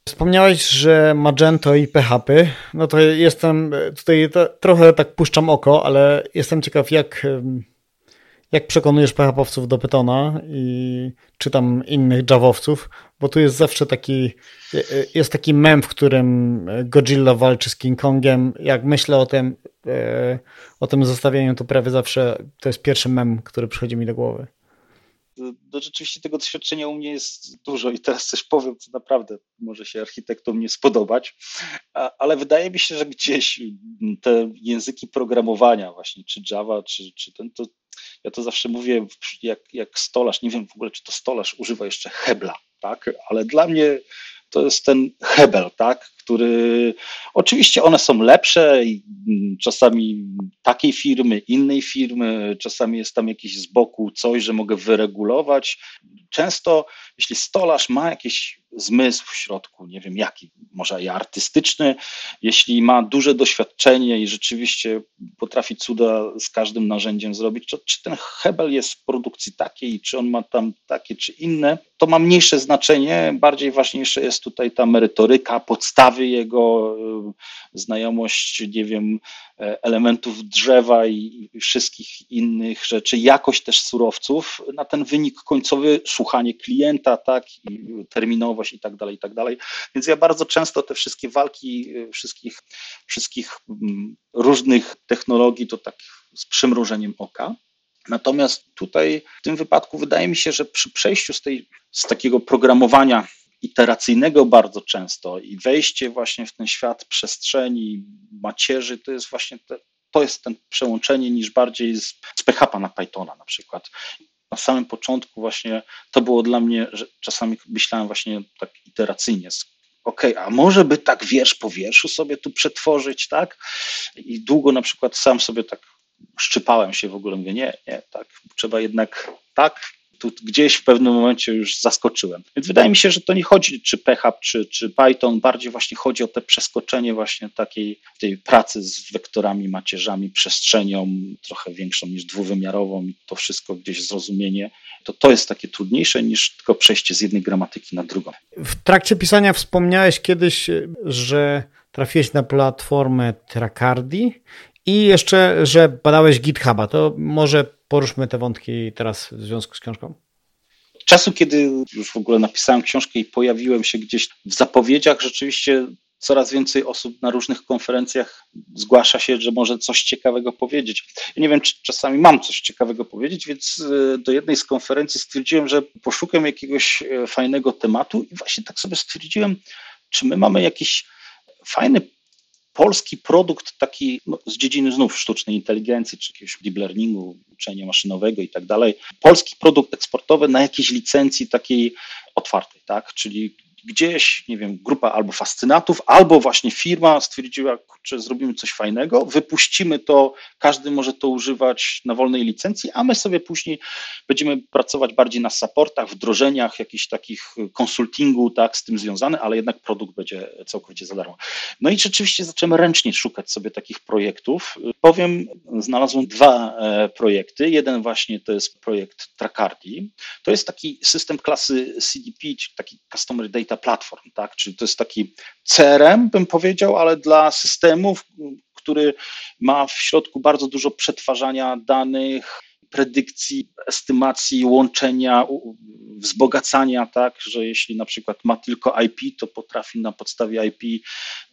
Wspomniałeś, że Magento i PHP. No to jestem tutaj trochę tak puszczam oko, ale jestem ciekaw, jak jak przekonujesz PHP-owców do Pythona i czy tam innych Javowców, bo tu jest zawsze taki, jest taki mem, w którym Godzilla walczy z King Kongiem. Jak myślę o tym, e, o tym zestawieniu, to prawie zawsze to jest pierwszy mem, który przychodzi mi do głowy. No, rzeczywiście tego doświadczenia u mnie jest dużo i teraz coś powiem, co naprawdę może się architektom nie spodobać, ale wydaje mi się, że gdzieś te języki programowania właśnie, czy Java, czy, czy ten, to ja to zawsze mówię jak, jak stolarz, nie wiem w ogóle, czy to stolarz używa jeszcze hebla, tak? ale dla mnie to jest ten hebel, tak? który oczywiście one są lepsze mm, czasami takiej firmy, innej firmy, czasami jest tam jakieś z boku coś, że mogę wyregulować. Często, jeśli stolarz ma jakieś zmysł w środku, nie wiem jaki, może i artystyczny, jeśli ma duże doświadczenie i rzeczywiście potrafi cuda z każdym narzędziem zrobić, to czy ten hebel jest w produkcji takiej, czy on ma tam takie, czy inne, to ma mniejsze znaczenie, bardziej ważniejsze jest tutaj ta merytoryka, podstawy jego, y, znajomość, nie wiem, e, elementów drzewa i wszystkich innych rzeczy, jakość też surowców. Na ten wynik końcowy, słuchanie klienta, tak, i terminowość i tak dalej, i tak dalej. Więc ja bardzo często te wszystkie walki y, wszystkich, wszystkich mm, różnych technologii to tak z przymrużeniem oka. Natomiast tutaj w tym wypadku wydaje mi się, że przy przejściu z, tej, z takiego programowania iteracyjnego bardzo często i wejście właśnie w ten świat przestrzeni, macierzy, to jest właśnie te, to jest ten przełączenie niż bardziej z, z PHP na Pythona na przykład. Na samym początku właśnie to było dla mnie, że czasami myślałem właśnie tak iteracyjnie, ok, a może by tak wiersz po wierszu sobie tu przetworzyć, tak? I długo na przykład sam sobie tak szczypałem się w ogóle, mówię, nie, nie, tak, trzeba jednak tak, tu gdzieś w pewnym momencie już zaskoczyłem. Więc wydaje mi się, że to nie chodzi czy PHP, czy, czy Python, bardziej właśnie chodzi o te przeskoczenie właśnie takiej tej pracy z wektorami, macierzami, przestrzenią trochę większą niż dwuwymiarową i to wszystko gdzieś zrozumienie, to to jest takie trudniejsze niż tylko przejście z jednej gramatyki na drugą. W trakcie pisania wspomniałeś kiedyś, że trafiłeś na platformę Tracardi i jeszcze, że badałeś GitHuba. To może poruszmy te wątki teraz w związku z książką. Czasu, kiedy już w ogóle napisałem książkę i pojawiłem się gdzieś w zapowiedziach, rzeczywiście coraz więcej osób na różnych konferencjach zgłasza się, że może coś ciekawego powiedzieć. Ja nie wiem, czy czasami mam coś ciekawego powiedzieć, więc e, do jednej z konferencji stwierdziłem, że poszukam jakiegoś e, fajnego tematu i właśnie tak sobie stwierdziłem, czy my mamy jakiś fajny polski produkt taki no, z dziedziny znów sztucznej inteligencji, czy jakiegoś deep learningu, uczenia maszynowego i tak dalej. Polski produkt eksportowy na jakiejś licencji takiej otwartej, tak? Czyli gdzieś, nie wiem, grupa albo fascynatów, albo właśnie firma stwierdziła, że zrobimy coś fajnego, wypuścimy to, każdy może to używać na wolnej licencji, a my sobie później będziemy pracować bardziej na supportach, wdrożeniach, jakichś takich konsultingu, tak, z tym związane, ale jednak produkt będzie całkowicie za darmo. No i rzeczywiście zaczęły ręcznie szukać sobie takich projektów. Powiem, znalazłem dwa e, projekty. Jeden właśnie to jest projekt Tracardi. To jest taki system klasy CDP, czyli taki Customer Data Platform, tak? czyli to jest taki CRM, bym powiedział, ale dla systemów, który ma w środku bardzo dużo przetwarzania danych, predykcji, estymacji, łączenia, wzbogacania, tak, że jeśli na przykład ma tylko IP, to potrafi na podstawie IP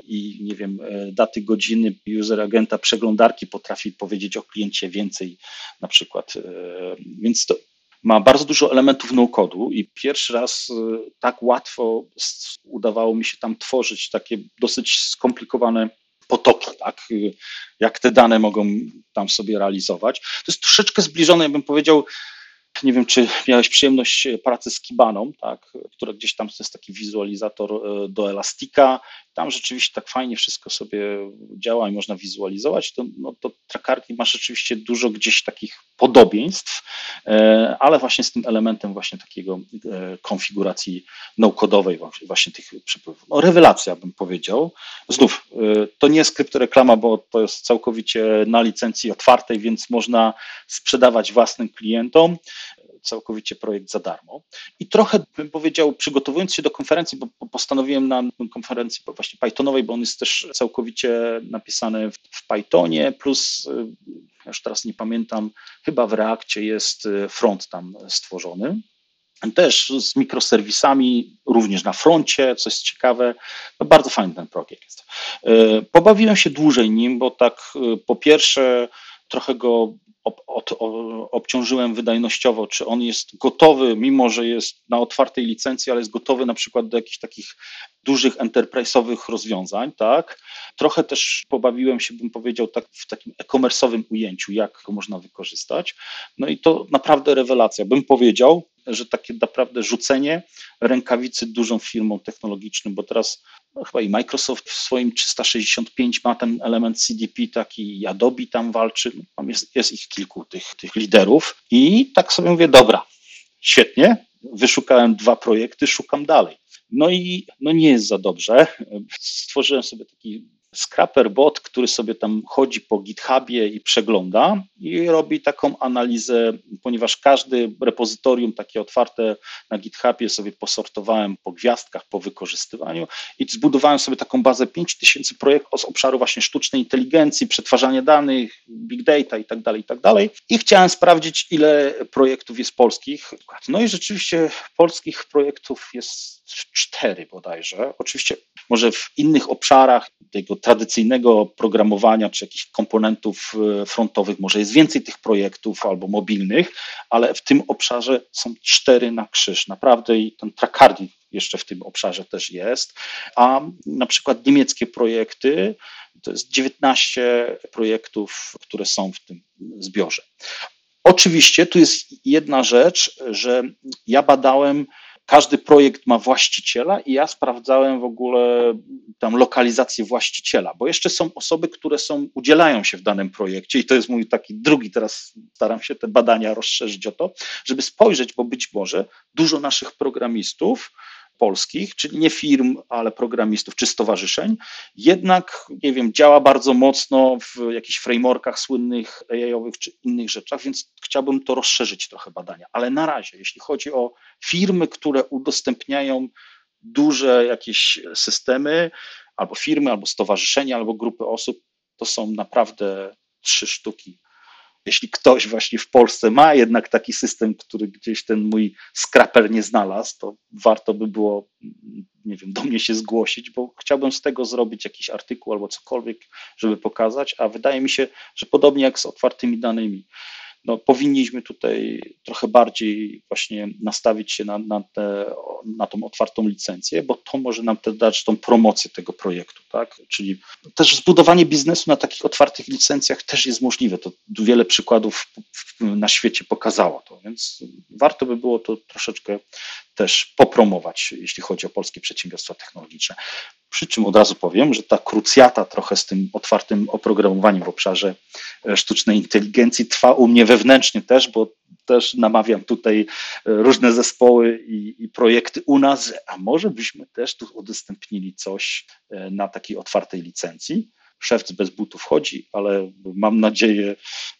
i nie wiem, e, daty godziny user agenta przeglądarki potrafi powiedzieć o kliencie więcej na przykład. E, więc to ma bardzo dużo elementów no-codu i pierwszy raz e, tak łatwo udawało mi się tam tworzyć takie dosyć skomplikowane potoki, tak? jak te dane mogą tam sobie realizować. To jest troszeczkę zbliżone, bym powiedział, nie wiem, czy miałeś przyjemność pracy z Kibaną, tak, która gdzieś tam to jest taki wizualizator e, do Elastika. Tam rzeczywiście tak fajnie wszystko sobie działa i można wizualizować. To, no, to Trakarki ma rzeczywiście dużo gdzieś takich podobieństw, e, ale właśnie z tym elementem właśnie takiego e, konfiguracji no-codowej właśnie tych przepływów. No, rewelacja bym powiedział. Znów, to nie jest kryptoreklama, bo to jest całkowicie na licencji otwartej, więc można sprzedawać własnym klientom całkowicie projekt za darmo. I trochę bym powiedział, przygotowując się do konferencji, bo postanowiłem na konferencji właśnie Pythonowej, bo on jest też całkowicie napisany w Pythonie, plus y, już teraz nie pamiętam, chyba w Reakcie jest y, front tam stworzony. Też z mikroserwisami, również na froncie, co jest ciekawe. No bardzo fajny ten projekt jest. Y, pobawiłem się dłużej nim, bo tak po pierwsze trochę go ob, od, obciążyłem wydajnościowo, czy on jest gotowy, mimo że jest na otwartej licencji, ale jest gotowy na przykład do jakichś takich dużych enterprise'owych rozwiązań, tak? Trochę też pobawiłem się, bym powiedział, tak w takim e-commerce'owym ujęciu, jak go można wykorzystać. No i to naprawdę rewelacja. Bym powiedział, że takie naprawdę rzucenie rękawicy dużą firmą technologiczną, bo teraz no, chyba i Microsoft w swoim 365 ma ten element CDP, taki i Adobe tam walczy, tam jest, jest ich kilku tych, tych liderów i tak sobie mówię, dobra, świetnie, wyszukałem dwa projekty, szukam dalej. No i no nie jest za dobrze. Stworzyłem sobie taki Scrapper bot, który sobie tam chodzi po GitHubie i przegląda i robi taką analizę, ponieważ każdy repozytorium takie otwarte na GitHubie sobie posortowałem po gwiazdkach, po wykorzystywaniu i zbudowałem sobie taką bazę 5000 projektów z obszaru właśnie sztucznej inteligencji, przetwarzania danych, big data i tak dalej, i tak dalej. I chciałem sprawdzić, ile projektów jest polskich. No i rzeczywiście polskich projektów jest cztery bodajże. Oczywiście może w innych obszarach tego tradycyjnego programowania czy jakichś komponentów e, frontowych może jest więcej tych projektów albo mobilnych, ale w tym obszarze są cztery na krzyż. Naprawdę i ten Tracardi jeszcze w tym obszarze też jest, a na przykład niemieckie projekty to jest 19 projektów, które są w tym zbiorze. Oczywiście tu jest jedna rzecz, że ja badałem każdy projekt ma właściciela i ja sprawdzałem w ogóle tam lokalizację właściciela, bo jeszcze są osoby, które są, udzielają się w danym projekcie i to jest mój taki drugi, teraz staram się te badania rozszerzyć o to, żeby spojrzeć, bo być może dużo naszych programistów polskich, czyli nie firm, ale programistów czy stowarzyszeń, jednak, nie wiem, działa bardzo mocno w jakichś frameworkach słynnych AI-owych czy innych rzeczach, więc chciałbym to rozszerzyć trochę badania. Ale na razie, jeśli chodzi o firmy, które udostępniają duże jakieś systemy, albo firmy, albo stowarzyszenia, albo grupy osób, to są naprawdę trzy sztuki jeśli ktoś właśnie w Polsce ma jednak taki system, który gdzieś ten mój scraper nie znalazł, to warto by było, nie wiem, do mnie się zgłosić, bo chciałbym z tego zrobić jakiś artykuł albo cokolwiek, żeby pokazać, a wydaje mi się, że podobnie jak z otwartymi danymi, no, powinniśmy tutaj trochę bardziej właśnie nastawić się na, na, te, na tą otwartą licencję, bo to może nam też dać tą promocję tego projektu, tak? Czyli też zbudowanie biznesu na takich otwartych licencjach też jest możliwe. To wiele przykładów na świecie pokazało to, więc warto by było to troszeczkę też popromować, jeśli chodzi o polskie przedsiębiorstwa technologiczne. Przy czym od razu powiem, że ta krucjata trochę z tym otwartym oprogramowaniem w obszarze e, sztucznej inteligencji trwa u mnie wewnętrznie też, bo też namawiam tutaj e, różne zespoły i, i projekty u nas, a może byśmy też tu udostępnili coś e, na takiej otwartej licencji szewc bez butów chodzi, ale mam nadzieję,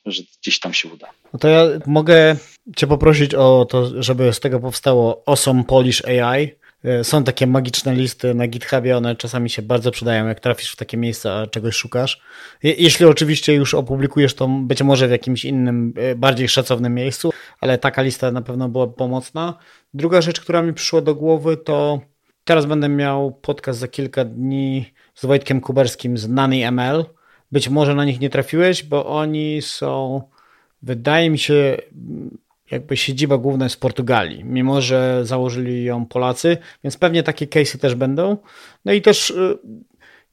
że gdzieś tam się uda. No to ja mogę Cię poprosić o to, żeby z tego powstało Awesome Polish AI. E, są takie magiczne listy na GitHubie, one czasami się bardzo przydają, jak trafisz w takie miejsca, a czegoś szukasz. Jeśli oczywiście już opublikujesz to być może w jakimś innym, e, bardziej szacownym miejscu, ale taka lista na pewno była pomocna. Druga rzecz, która mi przyszła do głowy, to teraz będę miał podcast za kilka dni z Wojtkiem Kuberskim z Nani ML. Być może na nich nie trafiłeś, bo oni są, wydaje mi się, jakby siedziba główna jest w Portugalii, mimo że założyli ją Polacy, więc pewnie takie case'y też będą. No i też y,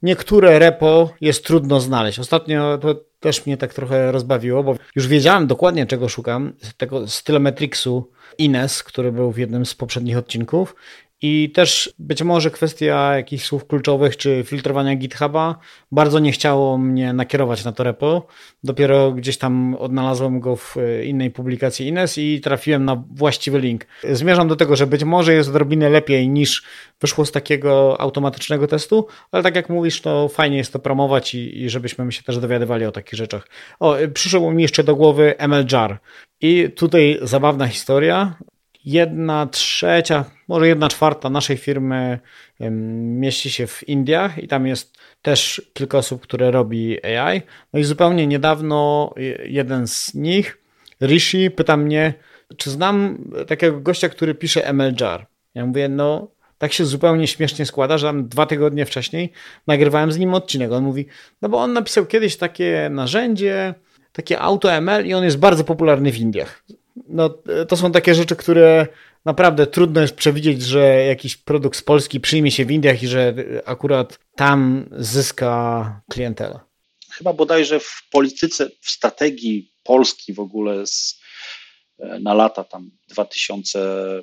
niektóre repo jest trudno znaleźć. Ostatnio to też mnie tak trochę rozbawiło, bo już wiedziałem dokładnie czego szukam, tego stylometrixu Ines, który był w jednym z poprzednich odcinków i też być może kwestia jakichś słów kluczowych czy filtrowania GitHuba bardzo nie chciało mnie nakierować na to repo. Dopiero gdzieś tam odnalazłem go w e, innej publikacji Ines i trafiłem na właściwy link. Zmierzam do tego, że być może jest odrobinę lepiej niż wyszło z takiego automatycznego testu, ale tak jak mówisz, to fajnie jest to promować i, i żebyśmy się też dowiadywali o takich rzeczach. O, e, przyszło mi jeszcze do głowy MLJar. I tutaj zabawna historia jedna trzecia, może jedna czwarta naszej firmy mieści się w Indiach i tam jest też kilka osób, które robi AI. No i zupełnie niedawno jeden z nich, Rishi, pyta mnie, czy znam takiego gościa, który pisze MLJAR. Ja mówię, no tak się zupełnie śmiesznie składa, że tam dwa tygodnie wcześniej nagrywałem z nim odcinek. On mówi, no bo on napisał kiedyś takie narzędzie, takie AutoML i on jest bardzo popularny w Indiach no, to są takie rzeczy, które naprawdę trudno jest przewidzieć, że jakiś produkt z Polski przyjmie się w Indiach i że akurat tam zyska klientela. Chyba bodajże w polityce, w strategii Polski w ogóle z, e, na lata tam 2000X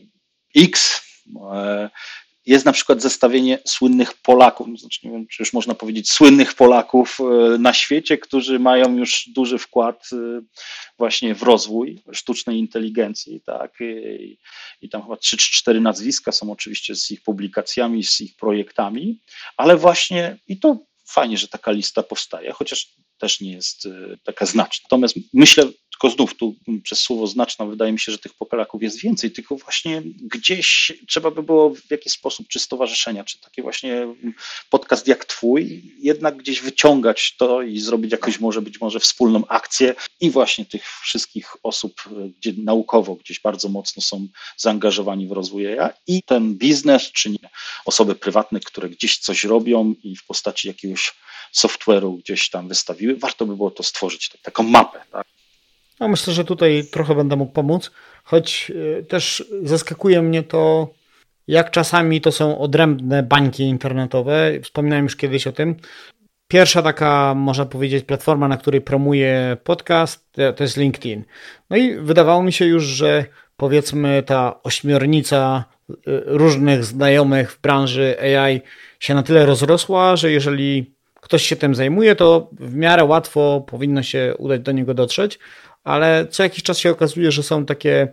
jest na przykład zestawienie słynnych Polaków, no, znaczy nie wiem, czy już można powiedzieć słynnych Polaków e, na świecie, którzy mają już duży wkład e, właśnie w rozwój sztucznej inteligencji, tak, i, i tam chyba trzy czy cztery nazwiska są oczywiście z ich publikacjami, z ich projektami, ale właśnie i to fajnie, że taka lista powstaje, chociaż też nie jest e, taka znaczna. Natomiast myślę, tylko znów tu przez słowo znaczna wydaje mi się, że tych Polaków jest więcej, tylko właśnie gdzieś trzeba by było w jakiś sposób, czy stowarzyszenia, czy taki właśnie podcast jak twój, jednak gdzieś wyciągać to i zrobić jakąś może być może wspólną akcję i właśnie tych wszystkich osób, gdzie naukowo gdzieś bardzo mocno są zaangażowani w rozwój AI i ten biznes, czy nie, osoby prywatne, które gdzieś coś robią i w postaci jakiegoś software'u gdzieś tam wystawiły, warto by było to stworzyć, taką mapę. Tak? No myślę, że tutaj trochę będę mógł pomóc, choć e, też zaskakuje mnie to, jak czasami to są odrębne bańki internetowe. Wspominałem już kiedyś o tym. Pierwsza taka, można powiedzieć, platforma, na której promuję podcast, to jest LinkedIn. No i wydawało mi się już, że powiedzmy ta ośmiornica e, różnych znajomych w branży AI się na tyle rozrosła, że jeżeli ktoś się tym zajmuje, to w miarę łatwo powinno się udać do niego dotrzeć ale co jakiś czas się okazuje, że są takie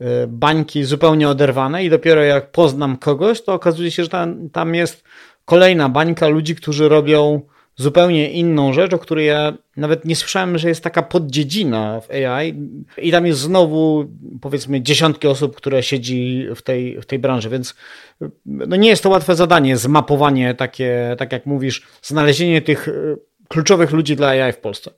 e, bańki zupełnie oderwane i dopiero jak poznam kogoś, to okazuje się, że tam, tam jest kolejna bańka ludzi, którzy robią zupełnie inną rzecz, o której ja nawet nie słyszałem, że jest taka poddziedzina w AI i tam jest znowu powiedzmy dziesiątki osób, które siedzi w tej, w tej branży, więc no nie jest to łatwe zadanie, zmapowanie takie, tak jak mówisz, znalezienie tych e, kluczowych ludzi dla AI w Polsce.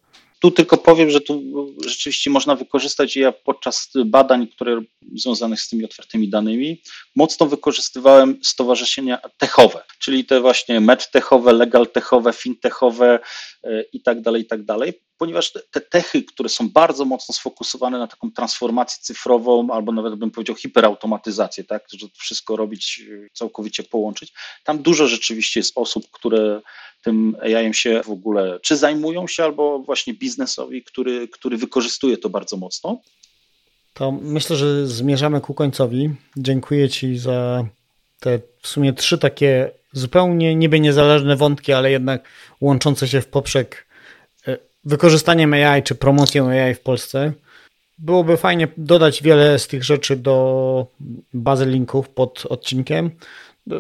Tu tylko powiem, że tu rzeczywiście można wykorzystać, ja podczas badań, które związanych z tymi otwartymi danymi, mocno wykorzystywałem stowarzyszenia techowe, czyli te właśnie medtechowe, legaltechowe, fintechowe e, i tak dalej, i tak dalej, ponieważ te techy, które są bardzo mocno sfokusowane na taką transformację cyfrową, albo nawet bym powiedział hiperautomatyzację, tak, że wszystko robić, całkowicie połączyć, tam dużo rzeczywiście jest osób, które tym AI się w ogóle czy zajmują się, albo właśnie biznesowi, który, który wykorzystuje to bardzo mocno. To myślę, że zmierzamy ku końcowi. Dziękuję Ci za te w sumie trzy takie zupełnie niby niezależne wątki, ale jednak łączące się w poprzek e, wykorzystaniem AI czy promocją AI w Polsce. Byłoby fajnie dodać wiele z tych rzeczy do bazy linków pod odcinkiem.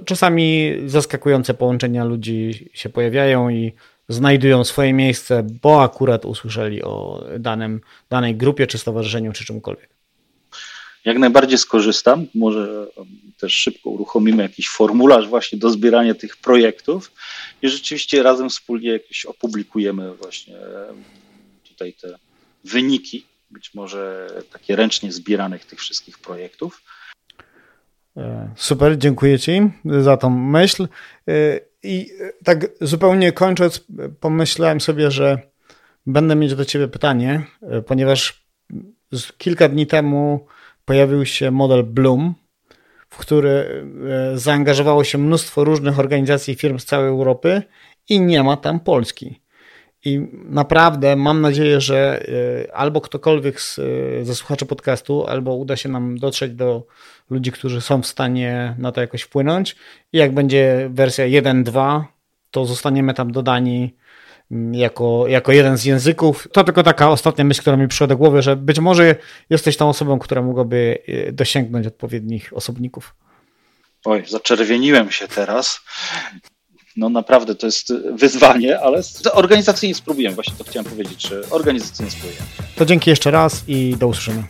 Czasami zaskakujące połączenia ludzi się pojawiają i znajdują swoje miejsce, bo akurat usłyszeli o danym, danej grupie, czy stowarzyszeniu, czy czymkolwiek. Jak najbardziej skorzystam. Może też szybko uruchomimy jakiś formularz właśnie do zbierania tych projektów i rzeczywiście razem wspólnie jakieś opublikujemy właśnie tutaj te wyniki, być może takie ręcznie zbieranych tych wszystkich projektów. E, super, dziękuję Ci za tą myśl. E, I tak zupełnie kończąc, pomyślałem sobie, że będę mieć do Ciebie pytanie, e, ponieważ kilka dni temu pojawił się model Bloom, w który zaangażowało się mnóstwo różnych organizacji i firm z całej Europy i nie ma tam Polski. I naprawdę mam nadzieję, że e, albo ktokolwiek z, e, ze słuchaczy podcastu, albo uda się nam dotrzeć do ludzi, którzy są w stanie na to jakoś wpłynąć. I jak będzie wersja 1.2, to zostaniemy tam dodani jako, jako jeden z języków. To tylko taka ostatnia myśl, która mi przyszła do głowy, że być może jesteś tą osobą, która mogłaby e, dosięgnąć odpowiednich osobników. Oj, zaczerwieniłem się teraz no naprawdę to jest wyzwanie, ale organizacyjnie spróbujemy, właśnie to chciałem powiedzieć, że organizacyjnie spróbujemy. To dzięki jeszcze raz i do usłyszenia.